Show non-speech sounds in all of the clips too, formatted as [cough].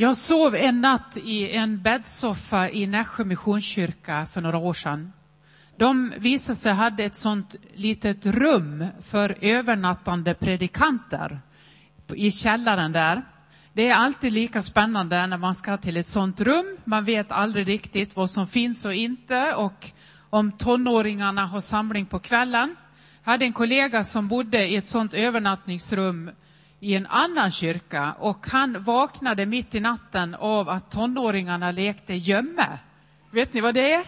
Jag sov en natt i en bäddsoffa i Nässjö Missionskyrka för några år sedan. De visade sig ha ett sånt litet rum för övernattande predikanter i källaren där. Det är alltid lika spännande när man ska till ett sånt rum. Man vet aldrig riktigt vad som finns och inte och om tonåringarna har samling på kvällen. Jag hade en kollega som bodde i ett sånt övernattningsrum i en annan kyrka och han vaknade mitt i natten av att tonåringarna lekte gömme. Vet ni vad det är?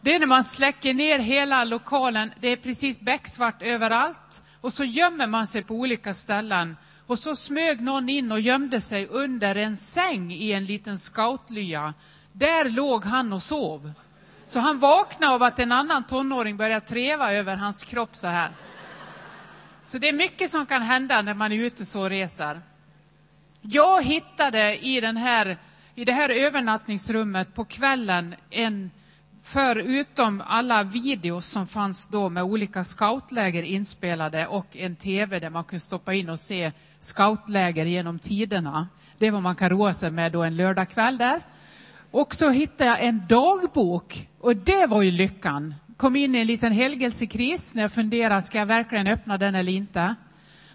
Det är när man släcker ner hela lokalen, det är precis becksvart överallt och så gömmer man sig på olika ställen. Och så smög någon in och gömde sig under en säng i en liten scoutlya. Där låg han och sov. Så han vaknade av att en annan tonåring började treva över hans kropp så här. Så det är mycket som kan hända när man är ute så och reser. Jag hittade i, den här, i det här övernattningsrummet på kvällen en, förutom alla videos som fanns då med olika scoutläger inspelade och en tv där man kunde stoppa in och se scoutläger genom tiderna. Det är vad man kan roa sig med då en lördagkväll där. Och så hittade jag en dagbok och det var ju lyckan kom in i en liten helgelsekris när jag funderade, ska jag verkligen öppna den eller inte?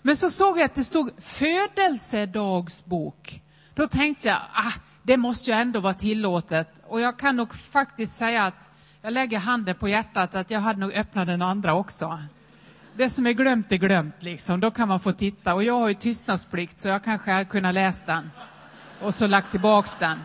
Men så såg jag att det stod födelsedagsbok. Då tänkte jag, ah, det måste ju ändå vara tillåtet. Och jag kan nog faktiskt säga att jag lägger handen på hjärtat att jag hade nog öppnat den andra också. Det som är glömt är glömt, liksom. då kan man få titta. Och jag har ju tystnadsplikt så jag kanske hade kunnat läsa den och så lagt tillbaks den.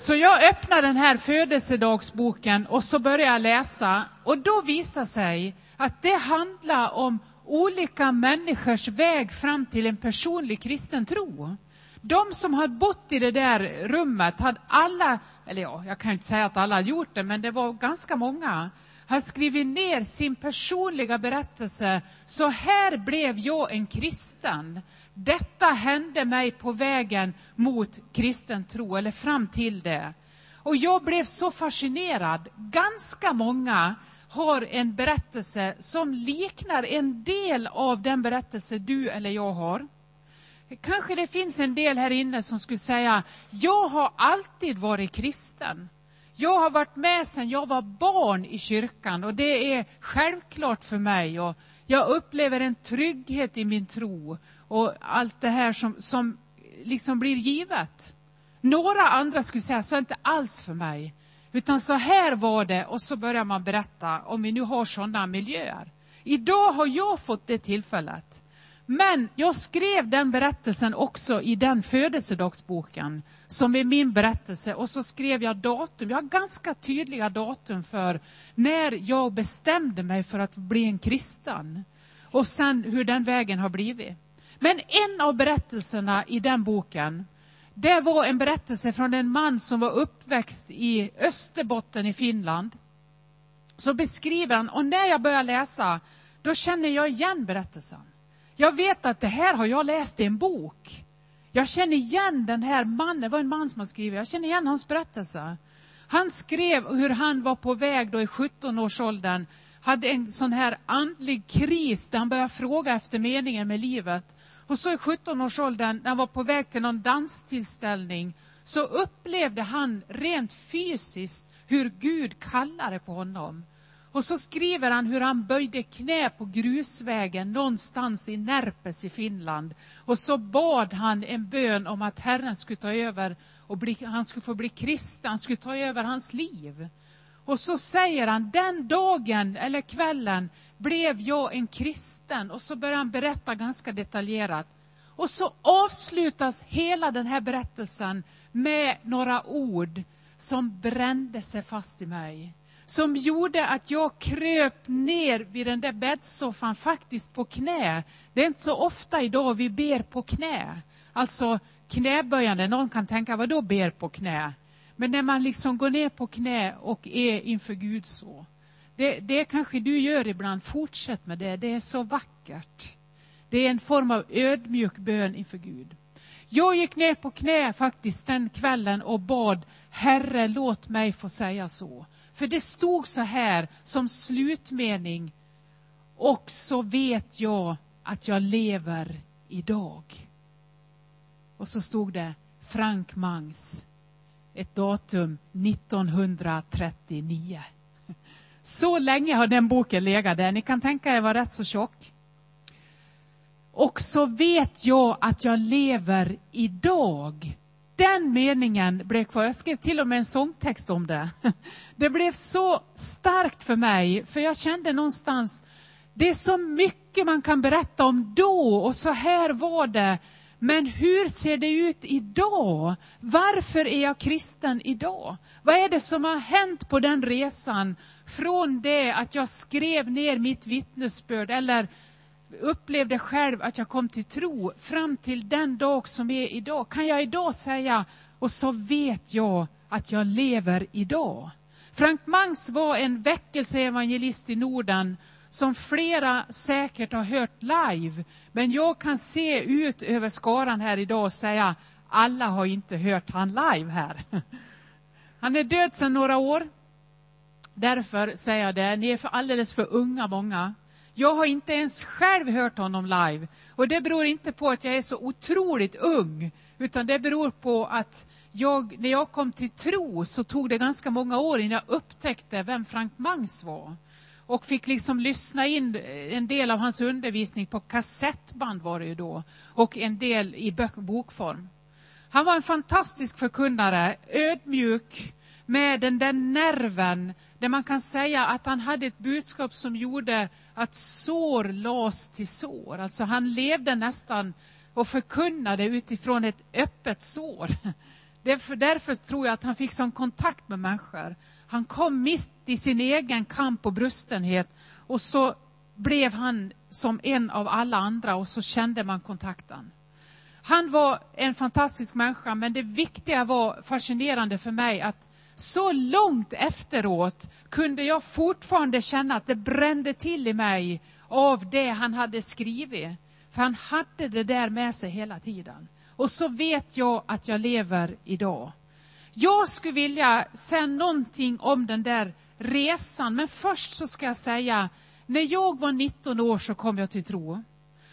Så jag öppnar den här födelsedagsboken och så börjar jag läsa och då visar sig att det handlar om olika människors väg fram till en personlig kristen tro. De som hade bott i det där rummet hade alla, eller ja, jag kan inte säga att alla hade gjort det, men det var ganska många, hade skrivit ner sin personliga berättelse. Så här blev jag en kristen. Detta hände mig på vägen mot kristen tro, eller fram till det. Och jag blev så fascinerad. Ganska många har en berättelse som liknar en del av den berättelse du eller jag har. Kanske det finns en del här inne som skulle säga, jag har alltid varit kristen. Jag har varit med sedan jag var barn i kyrkan och det är självklart för mig. Och jag upplever en trygghet i min tro och allt det här som, som liksom blir givet. Några andra skulle säga, så är det inte alls för mig. Utan så här var det och så börjar man berätta om vi nu har sådana miljöer. Idag har jag fått det tillfället. Men jag skrev den berättelsen också i den födelsedagsboken som är min berättelse och så skrev jag datum. Jag har ganska tydliga datum för när jag bestämde mig för att bli en kristen och sen hur den vägen har blivit. Men en av berättelserna i den boken, det var en berättelse från en man som var uppväxt i Österbotten i Finland. Så beskriver han, och när jag börjar läsa, då känner jag igen berättelsen. Jag vet att det här har jag läst i en bok. Jag känner igen den här mannen, det var en man som har skrivit, jag känner igen hans berättelse. Han skrev hur han var på väg då i 17-årsåldern, hade en sån här andlig kris där han började fråga efter meningen med livet. Och så i 17-årsåldern, när han var på väg till någon danstillställning, så upplevde han rent fysiskt hur Gud kallade på honom. Och så skriver han hur han böjde knä på grusvägen någonstans i Närpes i Finland. Och så bad han en bön om att Herren skulle ta över och bli, han skulle få bli kristen, han skulle ta över hans liv. Och så säger han, den dagen eller kvällen blev jag en kristen. Och så börjar han berätta ganska detaljerat. Och så avslutas hela den här berättelsen med några ord som brände sig fast i mig som gjorde att jag kröp ner vid den där bäddsoffan faktiskt på knä. Det är inte så ofta idag vi ber på knä. Alltså knäböjande, någon kan tänka, vad då ber på knä? Men när man liksom går ner på knä och är inför Gud så. Det, det kanske du gör ibland, fortsätt med det, det är så vackert. Det är en form av ödmjuk bön inför Gud. Jag gick ner på knä faktiskt den kvällen och bad, Herre låt mig få säga så. För det stod så här som slutmening. Och så vet jag att jag lever idag. Och så stod det, Frank Mangs. Ett datum 1939. Så länge har den boken legat där. Ni kan tänka er var rätt så tjock. Och så vet jag att jag lever idag. Den meningen blev kvar. Jag skrev till och med en sångtext om det. Det blev så starkt för mig, för jag kände någonstans, det är så mycket man kan berätta om då och så här var det. Men hur ser det ut idag? Varför är jag kristen idag? Vad är det som har hänt på den resan? Från det att jag skrev ner mitt vittnesbörd eller upplevde själv att jag kom till tro fram till den dag som är idag. Kan jag idag säga, och så vet jag att jag lever idag. Frank Mangs var en väckelseevangelist i Norden som flera säkert har hört live. Men jag kan se ut över skaran här idag och säga, alla har inte hört han live här. [laughs] Han är död sedan några år. Därför säger jag det, ni är för alldeles för unga många. Jag har inte ens själv hört honom live. Och det beror inte på att jag är så otroligt ung, utan det beror på att jag, när jag kom till tro så tog det ganska många år innan jag upptäckte vem Frank Mangs var. Och fick liksom lyssna in en del av hans undervisning på kassettband var det ju då. Och en del i bokform. Han var en fantastisk förkunnare, ödmjuk, med den där nerven där man kan säga att han hade ett budskap som gjorde att sår lades till sår. Alltså han levde nästan och förkunnade utifrån ett öppet sår. [laughs] Därför, därför tror jag att han fick sån kontakt med människor. Han kom mitt i sin egen kamp och brustenhet och så blev han som en av alla andra och så kände man kontakten. Han var en fantastisk människa men det viktiga var fascinerande för mig att så långt efteråt kunde jag fortfarande känna att det brände till i mig av det han hade skrivit. För han hade det där med sig hela tiden. Och så vet jag att jag lever idag. Jag skulle vilja säga någonting om den där resan, men först så ska jag säga, när jag var 19 år så kom jag till tro.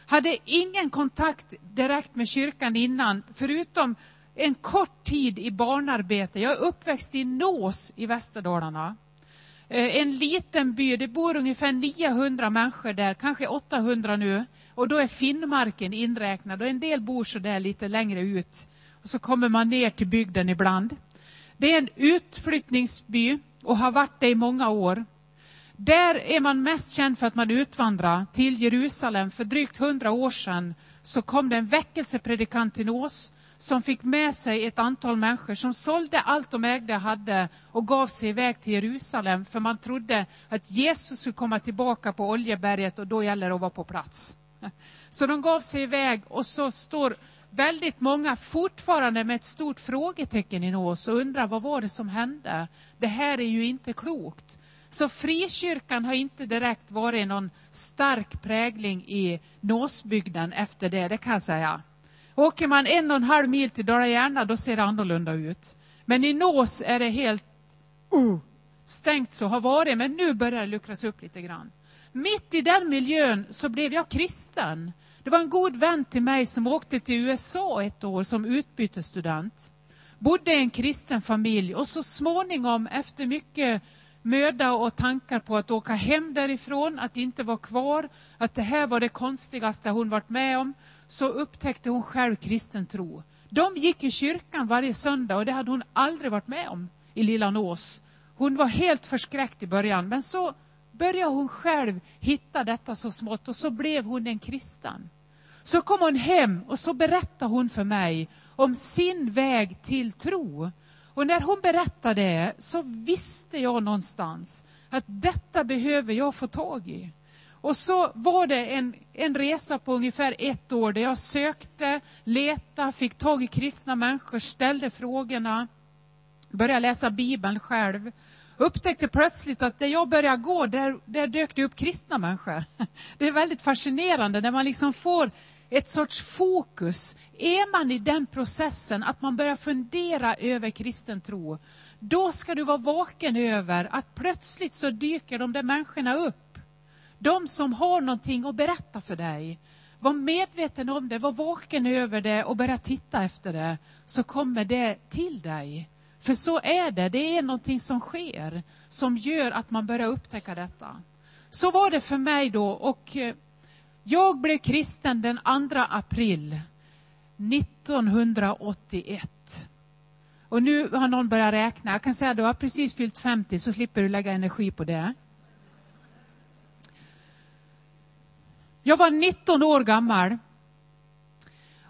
Hade ingen kontakt direkt med kyrkan innan, förutom en kort tid i barnarbete. Jag är uppväxt i Nås i Västerdalarna. Eh, en liten by, det bor ungefär 900 människor där, kanske 800 nu. Och då är Finnmarken inräknad och en del bor så där lite längre ut. Och så kommer man ner till bygden ibland. Det är en utflyttningsby och har varit det i många år. Där är man mest känd för att man utvandrade till Jerusalem. För drygt hundra år sedan så kom det en väckelsepredikant till Nås som fick med sig ett antal människor som sålde allt de ägde och hade och gav sig iväg till Jerusalem för man trodde att Jesus skulle komma tillbaka på Oljeberget och då gäller det att vara på plats. [laughs] Så de gav sig iväg och så står väldigt många fortfarande med ett stort frågetecken i nås och undrar vad var det som hände? Det här är ju inte klokt. Så frikyrkan har inte direkt varit någon stark prägling i Nåsbygden efter det, det kan jag säga. Åker man en och en halv mil till Dala-Järna då ser det annorlunda ut. Men i Nås är det helt uh, stängt så, har varit, men nu börjar det luckras upp lite grann. Mitt i den miljön så blev jag kristen. Det var en god vän till mig som åkte till USA ett år som utbytesstudent. Bodde i en kristen familj och så småningom efter mycket möda och tankar på att åka hem därifrån, att inte vara kvar, att det här var det konstigaste hon varit med om, så upptäckte hon själv kristen tro. De gick i kyrkan varje söndag och det hade hon aldrig varit med om i Lilla Nås. Hon var helt förskräckt i början, men så började hon själv hitta detta så smått och så blev hon en kristen. Så kom hon hem och så berättade hon för mig om sin väg till tro. Och när hon berättade det så visste jag någonstans att detta behöver jag få tag i. Och så var det en, en resa på ungefär ett år där jag sökte, letade, fick tag i kristna människor, ställde frågorna, började läsa Bibeln själv. Upptäckte plötsligt att där jag började gå, där, där dök det upp kristna människor. [laughs] Det är väldigt fascinerande när man liksom får ett sorts fokus. Är man i den processen att man börjar fundera över kristen tro, då ska du vara vaken över att plötsligt så dyker de där människorna upp. De som har någonting att berätta för dig. var medveten om det, var vaken över det och börja titta efter det, så kommer det till dig. För så är det, det är någonting som sker som gör att man börjar upptäcka detta. Så var det för mig då och eh, jag blev kristen den 2 april 1981. Och nu har någon börjat räkna. Jag kan säga att du har precis fyllt 50 så slipper du lägga energi på det. Jag var 19 år gammal.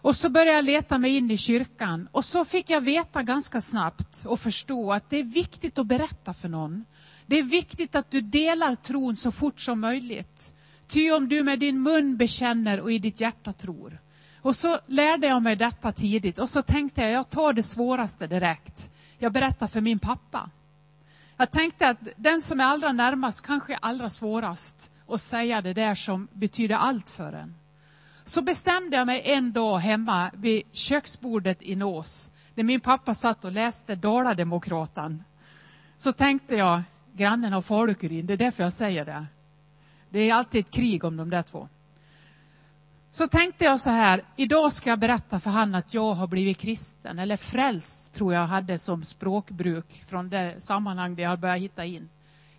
Och så började jag leta mig in i kyrkan. Och så fick jag veta ganska snabbt och förstå att det är viktigt att berätta för någon. Det är viktigt att du delar tron så fort som möjligt. Ty om du med din mun bekänner och i ditt hjärta tror. Och så lärde jag mig detta tidigt och så tänkte jag, jag tar det svåraste direkt. Jag berättar för min pappa. Jag tänkte att den som är allra närmast kanske är allra svårast att säga det där som betyder allt för en. Så bestämde jag mig en dag hemma vid köksbordet i Nås, när min pappa satt och läste Dalademokraten. Så tänkte jag, grannen har falukurin, det är därför jag säger det. Det är alltid ett krig om de där två. Så tänkte jag så här, idag ska jag berätta för han att jag har blivit kristen, eller frälst tror jag hade som språkbruk från det sammanhang där jag började hitta in.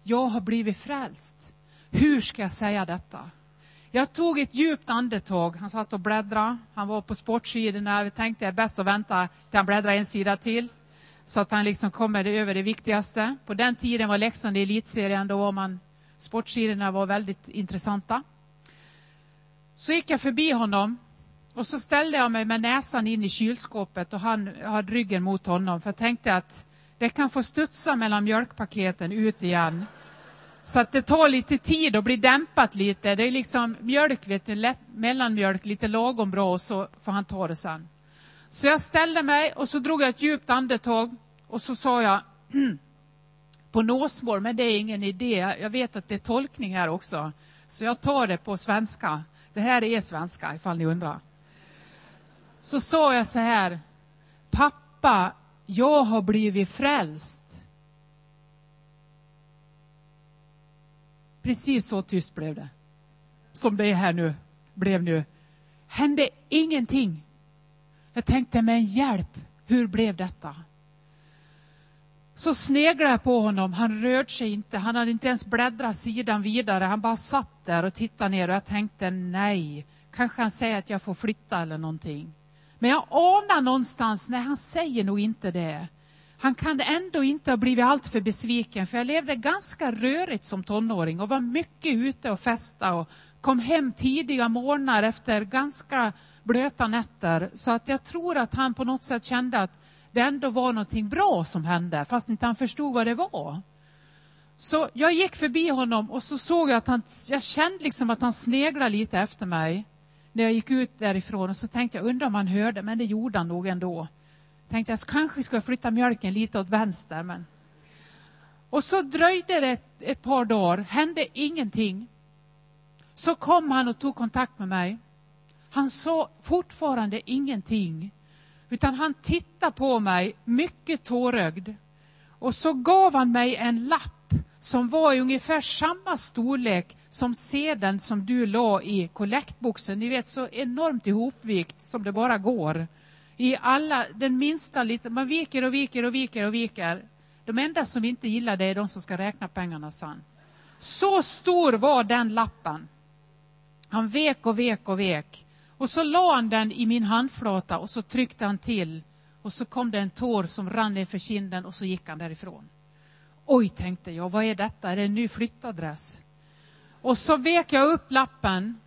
Jag har blivit frälst. Hur ska jag säga detta? Jag tog ett djupt andetag. Han satt och bläddrade. Han var på sportsidorna. Jag tänkte det är bäst att vänta till han bläddrar en sida till. Så att han liksom kommer över det viktigaste. På den tiden var Leksand i elitserien. Då var man, sportsidorna var väldigt intressanta. Så gick jag förbi honom och så ställde jag mig med näsan in i kylskåpet och han hade ryggen mot honom. För jag tänkte att det kan få studsa mellan mjölkpaketen ut igen. Så att det tar lite tid att bli dämpat lite. Det är liksom mjölk, vet du, lätt, mellanmjölk, lite lagom bra och så får han ta det sen. Så jag ställde mig och så drog jag ett djupt andetag och så sa jag [clears throat] på nåsmål, men det är ingen idé. Jag vet att det är tolkning här också. Så jag tar det på svenska. Det här är svenska ifall ni undrar. Så sa jag så här. Pappa, jag har blivit frälst. Precis så tyst blev det. Som det är här nu, blev nu. Hände ingenting. Jag tänkte, men hjälp, hur blev detta? Så sneglade jag på honom, han rörde sig inte, han hade inte ens bläddrat sidan vidare, han bara satt där och tittade ner och jag tänkte nej, kanske han säger att jag får flytta eller någonting. Men jag anar någonstans, nej han säger nog inte det han kan ändå inte ha blivit alltför besviken, för jag levde ganska rörigt som tonåring och var mycket ute och festa och kom hem tidiga morgnar efter ganska blöta nätter. Så att jag tror att han på något sätt kände att det ändå var någonting bra som hände, fast inte han förstod vad det var. Så jag gick förbi honom och så såg jag att han, jag kände liksom att han sneglade lite efter mig när jag gick ut därifrån och så tänkte jag, undrar om han hörde, men det gjorde han nog ändå tänkte jag kanske ska flytta mjölken lite åt vänster. Men... Och så dröjde det ett, ett par dagar, hände ingenting. Så kom han och tog kontakt med mig. Han sa fortfarande ingenting, utan han tittade på mig mycket tårögd. Och så gav han mig en lapp som var i ungefär samma storlek som sedeln som du la i kollektboxen. Ni vet, så enormt ihopvikt som det bara går i alla, den minsta lite, man viker och viker och viker och viker. De enda som inte gillar det är de som ska räkna pengarna sen. Så stor var den lappen. Han vek och vek och vek. Och så la han den i min handflata och så tryckte han till. Och så kom det en tår som rann ner för kinden och så gick han därifrån. Oj, tänkte jag, vad är detta? Är det en ny flyttadress? Och så vek jag upp lappen.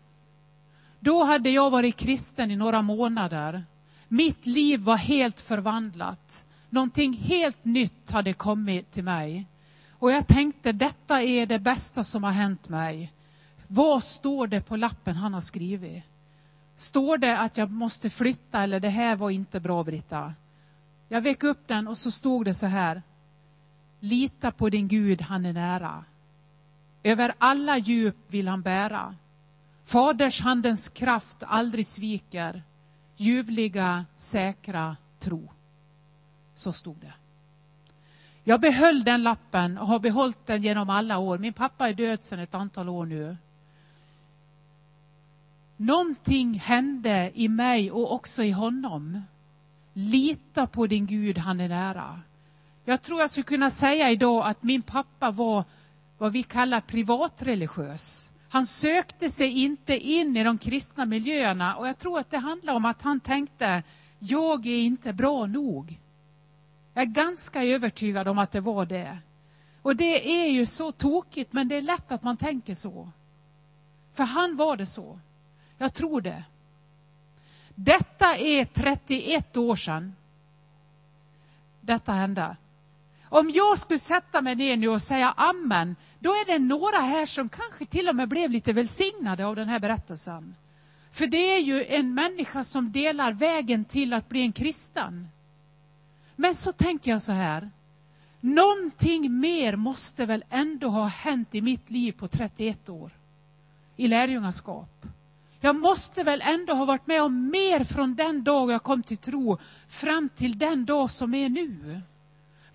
Då hade jag varit kristen i några månader mitt liv var helt förvandlat. Någonting helt nytt hade kommit till mig. Och jag tänkte, detta är det bästa som har hänt mig. Vad står det på lappen han har skrivit? Står det att jag måste flytta eller det här var inte bra, Britta? Jag vek upp den och så stod det så här. Lita på din Gud, han är nära. Över alla djup vill han bära. Faders handens kraft aldrig sviker ljuvliga, säkra tro. Så stod det. Jag behöll den lappen och har behållit den genom alla år. Min pappa är död sedan ett antal år nu. Någonting hände i mig och också i honom. Lita på din Gud, han är nära. Jag tror jag skulle kunna säga idag att min pappa var vad vi kallar privatreligiös. Han sökte sig inte in i de kristna miljöerna och jag tror att det handlar om att han tänkte, jag är inte bra nog. Jag är ganska övertygad om att det var det. Och det är ju så tokigt, men det är lätt att man tänker så. För han var det så. Jag tror det. Detta är 31 år sedan detta hände. Om jag skulle sätta mig ner nu och säga amen, då är det några här som kanske till och med blev lite välsignade av den här berättelsen. För det är ju en människa som delar vägen till att bli en kristen. Men så tänker jag så här, någonting mer måste väl ändå ha hänt i mitt liv på 31 år i lärjungaskap. Jag måste väl ändå ha varit med om mer från den dag jag kom till tro fram till den dag som är nu.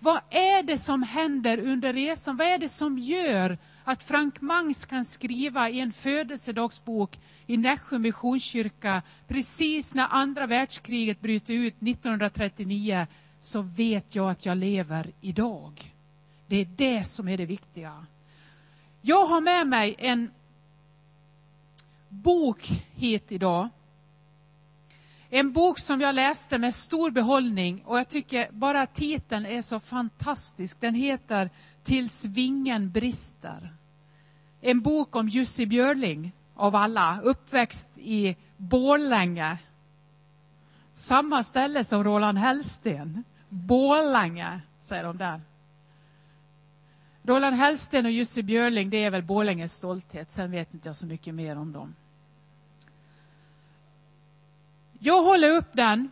Vad är det som händer under resan? Vad är det som gör att Frank Mangs kan skriva i en födelsedagsbok i Nässjö Missionskyrka precis när andra världskriget bryter ut 1939 så vet jag att jag lever idag. Det är det som är det viktiga. Jag har med mig en bok hit idag. En bok som jag läste med stor behållning och jag tycker bara titeln är så fantastisk. Den heter Tills vingen brister. En bok om Jussi Björling av alla, uppväxt i Borlänge. Samma ställe som Roland Hellsten. Borlänge, säger de där. Roland Hellsten och Jussi Björling, det är väl Borlänges stolthet. Sen vet inte jag så mycket mer om dem. Jag håller upp den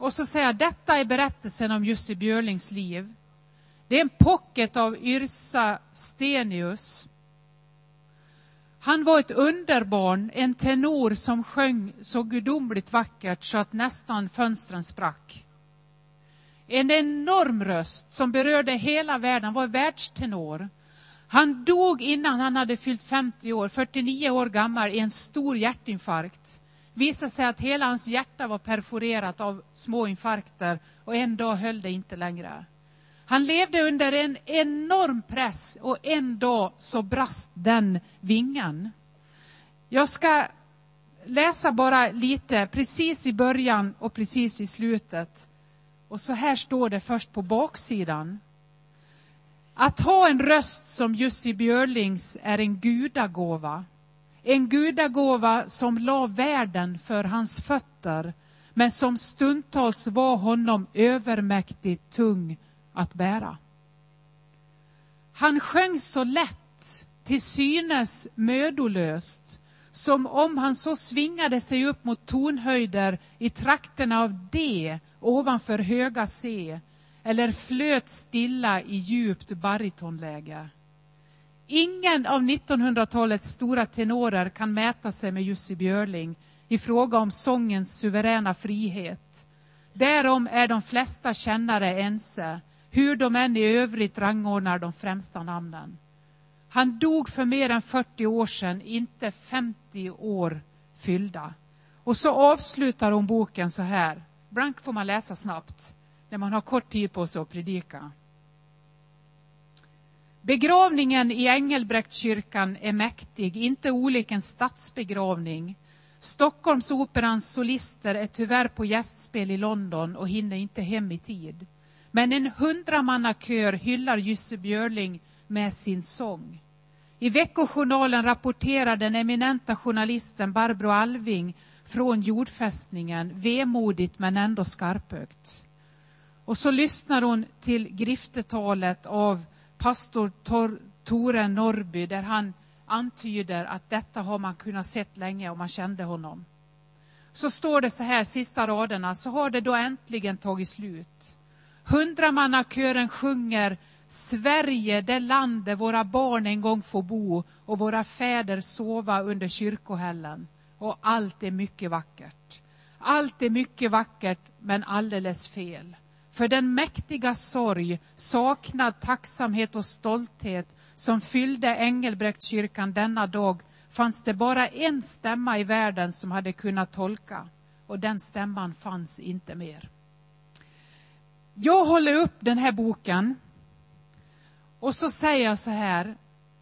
och så säger jag, detta är berättelsen om Jussi Björlings liv. Det är en pocket av Yrsa Stenius. Han var ett underbarn, en tenor som sjöng så gudomligt vackert så att nästan fönstren sprack. En enorm röst som berörde hela världen, han var världstenor. Han dog innan han hade fyllt 50 år, 49 år gammal, i en stor hjärtinfarkt visade sig att hela hans hjärta var perforerat av små infarkter och en dag höll det inte längre. Han levde under en enorm press och en dag så brast den vingen. Jag ska läsa bara lite, precis i början och precis i slutet. Och så här står det först på baksidan. Att ha en röst som Jussi Björlings är en gudagåva. En gudagåva som la världen för hans fötter, men som stundtals var honom övermäktigt tung att bära. Han sjöng så lätt, till synes mödolöst, som om han så svingade sig upp mot tonhöjder i trakterna av D ovanför höga C, eller flöt stilla i djupt baritonläge. Ingen av 1900-talets stora tenorer kan mäta sig med Jussi Björling i fråga om sångens suveräna frihet. Därom är de flesta kännare ense, hur de än i övrigt rangordnar de främsta namnen. Han dog för mer än 40 år sedan, inte 50 år fyllda. Och så avslutar hon boken så här. blank får man läsa snabbt när man har kort tid på sig att predika. Begravningen i Engelbrektskyrkan är mäktig, inte olik en statsbegravning. Stockholmsoperans solister är tyvärr på gästspel i London och hinner inte hem i tid. Men en hundramannakör hyllar Jussi Björling med sin sång. I Veckojournalen rapporterar den eminenta journalisten Barbro Alving från jordfästningen, vemodigt men ändå skarpögt. Och så lyssnar hon till griftetalet av pastor Tor, Tore Norrby där han antyder att detta har man kunnat sett länge och man kände honom. Så står det så här, sista raderna, så har det då äntligen tagit slut. Hundramannakören sjunger Sverige, det land där våra barn en gång får bo och våra fäder sova under kyrkohällen. Och allt är mycket vackert. Allt är mycket vackert, men alldeles fel. För den mäktiga sorg, saknad, tacksamhet och stolthet som fyllde Engelbrektskyrkan denna dag fanns det bara en stämma i världen som hade kunnat tolka och den stämman fanns inte mer. Jag håller upp den här boken och så säger jag så här.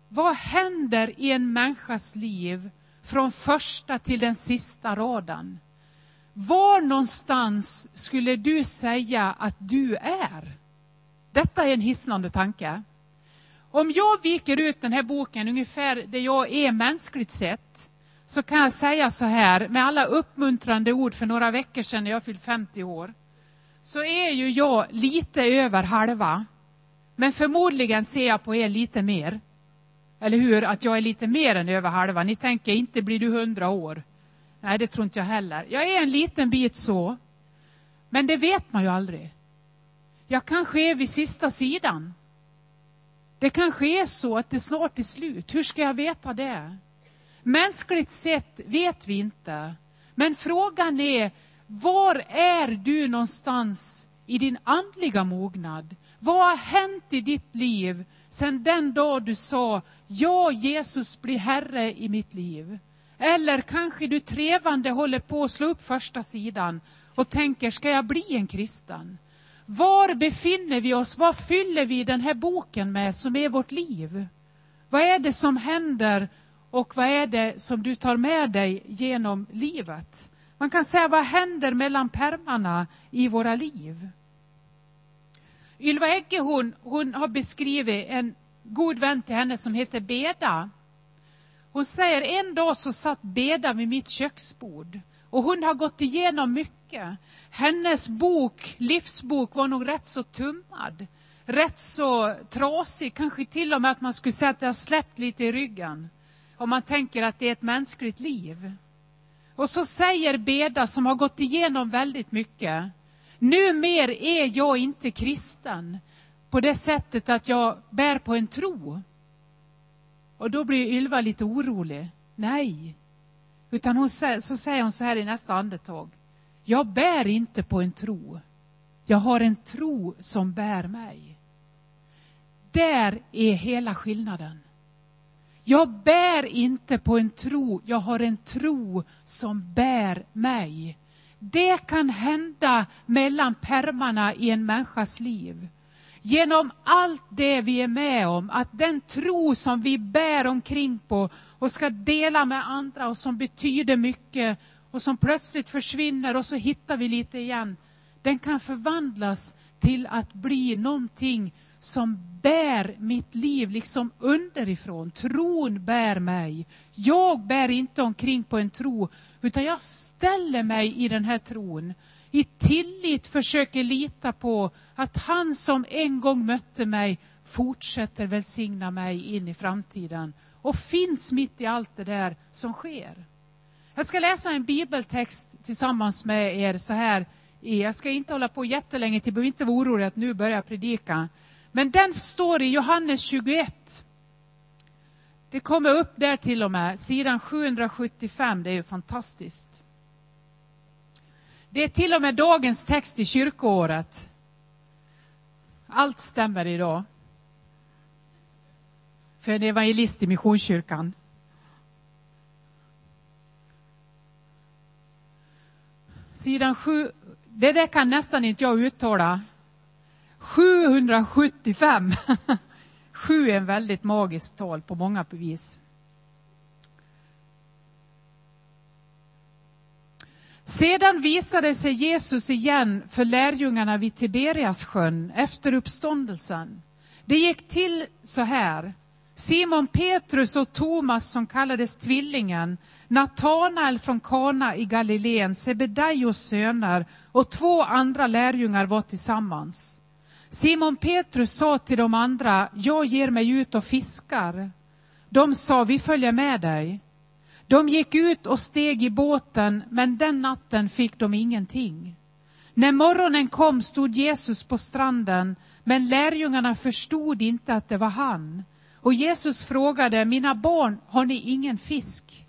Vad händer i en människas liv från första till den sista raden? Var någonstans skulle du säga att du är? Detta är en hisnande tanke. Om jag viker ut den här boken ungefär där jag är mänskligt sett, så kan jag säga så här med alla uppmuntrande ord för några veckor sedan när jag fyllde 50 år, så är ju jag lite över halva. Men förmodligen ser jag på er lite mer. Eller hur? Att jag är lite mer än över halva. Ni tänker, inte blir du hundra år. Nej, det tror inte jag heller. Jag är en liten bit så. Men det vet man ju aldrig. Jag kanske är vid sista sidan. Det kanske är så att det snart är slut. Hur ska jag veta det? Mänskligt sett vet vi inte. Men frågan är, var är du någonstans i din andliga mognad? Vad har hänt i ditt liv sedan den dag du sa, ja Jesus blir Herre i mitt liv? Eller kanske du trevande håller på att slå upp första sidan och tänker, ska jag bli en kristen? Var befinner vi oss? Vad fyller vi den här boken med som är vårt liv? Vad är det som händer och vad är det som du tar med dig genom livet? Man kan säga, vad händer mellan permarna i våra liv? Ylva Egge hon, hon har beskrivit en god vän till henne som heter Beda. Hon säger en dag så satt Beda vid mitt köksbord och hon har gått igenom mycket. Hennes bok, livsbok, var nog rätt så tummad. Rätt så trasig, kanske till och med att man skulle säga att det har släppt lite i ryggen. Om man tänker att det är ett mänskligt liv. Och så säger Beda, som har gått igenom väldigt mycket, Numer är jag inte kristen på det sättet att jag bär på en tro. Och då blir Ylva lite orolig. Nej. Utan hon, så säger hon så här i nästa andetag. Jag bär inte på en tro. Jag har en tro som bär mig. Där är hela skillnaden. Jag bär inte på en tro, jag har en tro som bär mig. Det kan hända mellan permarna i en människas liv. Genom allt det vi är med om, att den tro som vi bär omkring på och ska dela med andra och som betyder mycket och som plötsligt försvinner och så hittar vi lite igen. Den kan förvandlas till att bli någonting som bär mitt liv liksom underifrån. Tron bär mig. Jag bär inte omkring på en tro, utan jag ställer mig i den här tron. I tillit försöker lita på att han som en gång mötte mig fortsätter välsigna mig in i framtiden och finns mitt i allt det där som sker. Jag ska läsa en bibeltext tillsammans med er så här. Jag ska inte hålla på jättelänge till, behöver inte vara orolig att nu börjar jag predika. Men den står i Johannes 21. Det kommer upp där till och med, sidan 775, det är ju fantastiskt. Det är till och med dagens text i kyrkoåret. Allt stämmer idag. För en evangelist i Missionskyrkan. Sidan 7, det där kan nästan inte jag uttala. 775. [laughs] Sju är en väldigt magiskt tal på många vis. Sedan visade sig Jesus igen för lärjungarna vid Tiberiassjön efter uppståndelsen. Det gick till så här. Simon Petrus och Thomas som kallades Tvillingen, Natanael från Kana i Galileen, Sebedaios söner och två andra lärjungar var tillsammans. Simon Petrus sa till de andra, jag ger mig ut och fiskar. De sa, vi följer med dig. De gick ut och steg i båten, men den natten fick de ingenting. När morgonen kom stod Jesus på stranden, men lärjungarna förstod inte att det var han. Och Jesus frågade, mina barn, har ni ingen fisk?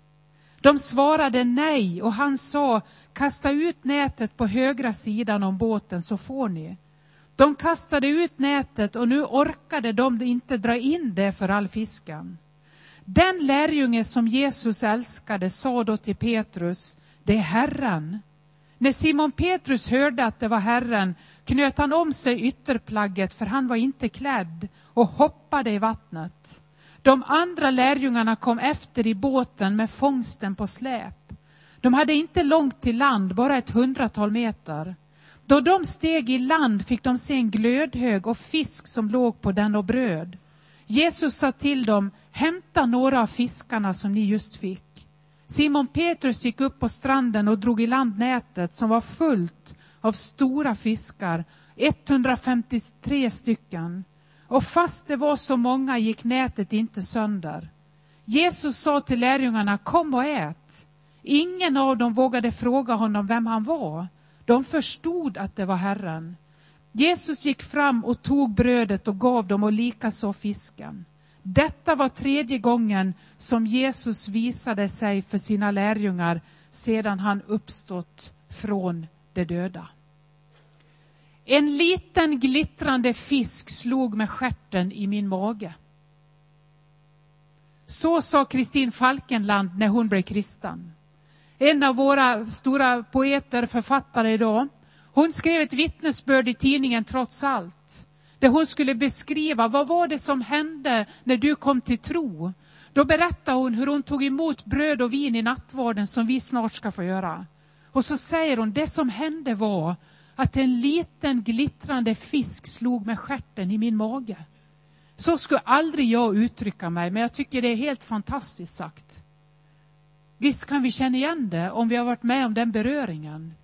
De svarade nej och han sa, kasta ut nätet på högra sidan om båten så får ni. De kastade ut nätet och nu orkade de inte dra in det för all fisken. Den lärjunge som Jesus älskade sa då till Petrus, det är Herren. När Simon Petrus hörde att det var Herren knöt han om sig ytterplagget, för han var inte klädd, och hoppade i vattnet. De andra lärjungarna kom efter i båten med fångsten på släp. De hade inte långt till land, bara ett hundratal meter. Då de steg i land fick de se en glödhög och fisk som låg på den och bröd. Jesus sa till dem, hämta några av fiskarna som ni just fick. Simon Petrus gick upp på stranden och drog i land nätet som var fullt av stora fiskar, 153 stycken. Och fast det var så många gick nätet inte sönder. Jesus sa till lärjungarna, kom och ät. Ingen av dem vågade fråga honom vem han var. De förstod att det var Herren. Jesus gick fram och tog brödet och gav dem och likaså fisken. Detta var tredje gången som Jesus visade sig för sina lärjungar sedan han uppstått från de döda. En liten glittrande fisk slog med skärten i min mage. Så sa Kristin Falkenland när hon blev kristen. En av våra stora poeter, författare idag. Hon skrev ett vittnesbörd i tidningen Trots allt. Där hon skulle beskriva vad var det som hände när du kom till tro. Då berättade hon hur hon tog emot bröd och vin i nattvarden som vi snart ska få göra. Och så säger hon, det som hände var att en liten glittrande fisk slog med skärten i min mage. Så skulle aldrig jag uttrycka mig, men jag tycker det är helt fantastiskt sagt. Visst kan vi känna igen det om vi har varit med om den beröringen.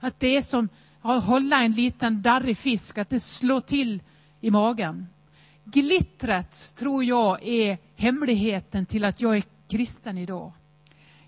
Att det är som att hålla en liten darrig fisk, att det slår till i magen. Glittret tror jag är hemligheten till att jag är kristen idag.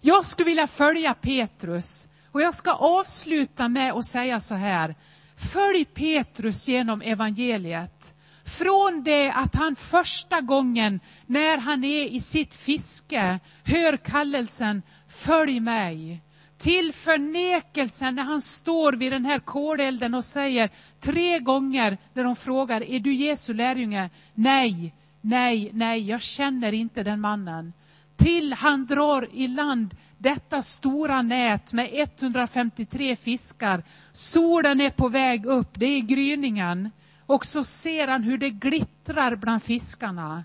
Jag skulle vilja följa Petrus och jag ska avsluta med att säga så här. Följ Petrus genom evangeliet. Från det att han första gången när han är i sitt fiske hör kallelsen Följ mig. Till förnekelsen när han står vid den här kolelden och säger tre gånger när de frågar Är du Jesu lärjunge? Nej, nej, nej, jag känner inte den mannen. Till han drar i land detta stora nät med 153 fiskar. Solen är på väg upp, det är gryningen. Och så ser han hur det glittrar bland fiskarna.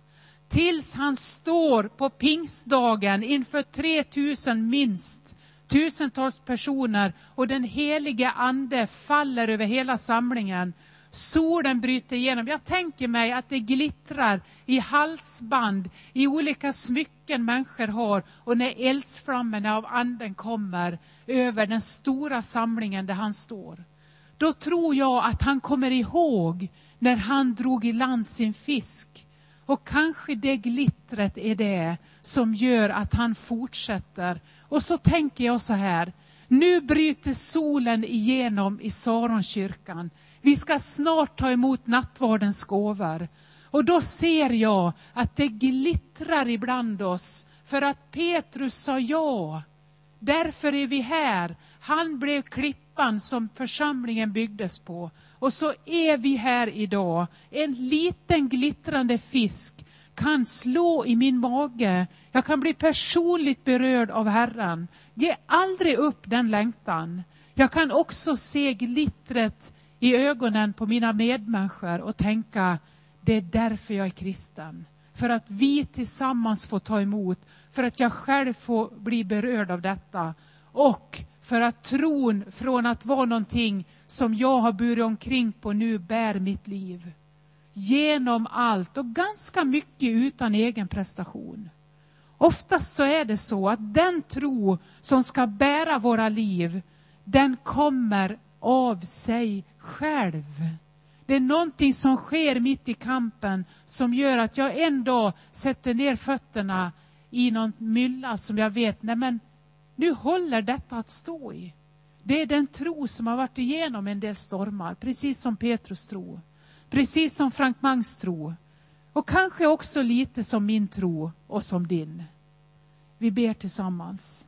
Tills han står på pingstdagen inför 3000 minst, tusentals personer och den helige ande faller över hela samlingen Solen bryter igenom. Jag tänker mig att det glittrar i halsband, i olika smycken människor har och när eldsflammorna av anden kommer över den stora samlingen där han står. Då tror jag att han kommer ihåg när han drog i land sin fisk. Och kanske det glittret är det som gör att han fortsätter. Och så tänker jag så här, nu bryter solen igenom i Saronkyrkan. Vi ska snart ta emot nattvardens gåvor. Och då ser jag att det glittrar ibland oss för att Petrus sa ja. Därför är vi här. Han blev klippan som församlingen byggdes på. Och så är vi här idag. En liten glittrande fisk kan slå i min mage. Jag kan bli personligt berörd av Herren. Ge aldrig upp den längtan. Jag kan också se glittret i ögonen på mina medmänniskor och tänka, det är därför jag är kristen. För att vi tillsammans får ta emot, för att jag själv får bli berörd av detta. Och för att tron från att vara någonting som jag har burit omkring på nu bär mitt liv. Genom allt och ganska mycket utan egen prestation. Oftast så är det så att den tro som ska bära våra liv, den kommer av sig själv. Det är någonting som sker mitt i kampen som gör att jag en dag sätter ner fötterna i någon mylla som jag vet, nej men nu håller detta att stå i. Det är den tro som har varit igenom en del stormar, precis som Petrus tro. Precis som Frank Mangs tro. Och kanske också lite som min tro och som din. Vi ber tillsammans.